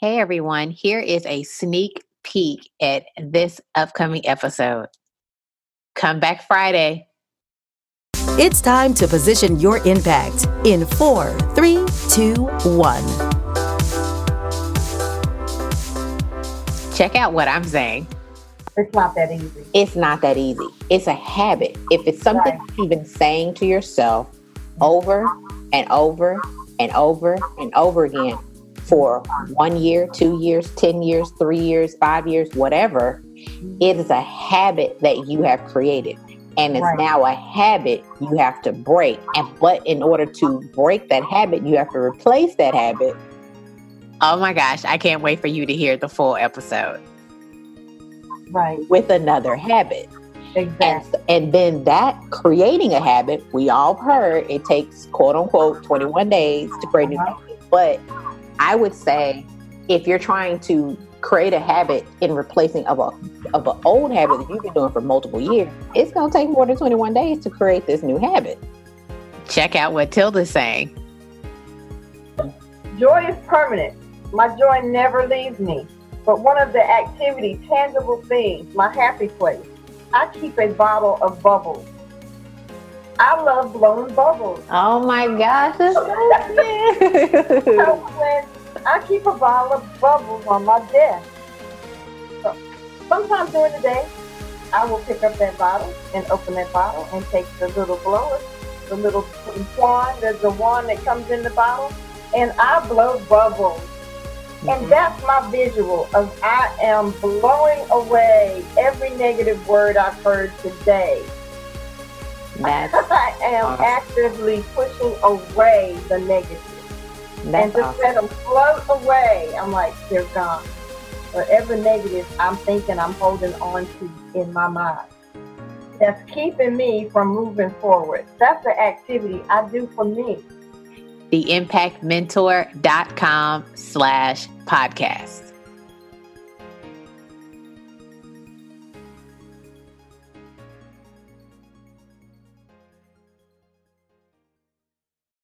Hey everyone, here is a sneak peek at this upcoming episode. Come back Friday. It's time to position your impact in four, three, two, one. Check out what I'm saying. It's not that easy. It's not that easy. It's a habit. If it's something Right. you've been saying to yourself over and over and over and over again for one year, two years, 10 years, three years, five years, whatever, it is a habit that you have created. And it's Right. now a habit you have to break. And but in order to break that habit, you have to replace that habit. Oh my gosh, I can't wait for you to hear the full episode Right. with another habit. And, Exactly. and then that creating a habit, we all heard it takes quote unquote 21 days to create a new Uh-huh. habit. But I would say if you're trying to create a habit in replacing of a of an old habit that you've been doing for multiple years, it's gonna take more than 21 days to create this new habit. Check out what Tilda's saying. Joy is permanent. My joy never leaves me. But one of the activity, tangible things, my happy place, I keep a bottle of bubbles. I love blowing bubbles. Oh my gosh, so when I keep a bottle of bubbles on my desk. So sometimes during the day, I will pick up that bottle and open that bottle and take the little blower, the little wand, there's the wand that comes in the bottle, and I blow bubbles. And mm-hmm. that's my visual of I am blowing away every negative word I've heard today. That's I am Awesome. actively pushing away the negative and that's just awesome. let them float away. I'm like, they're gone. Whatever negative I'm thinking I'm holding on to in my mind. That's keeping me from moving forward. That's the activity I do for me. theimpactmentor.com slash podcast.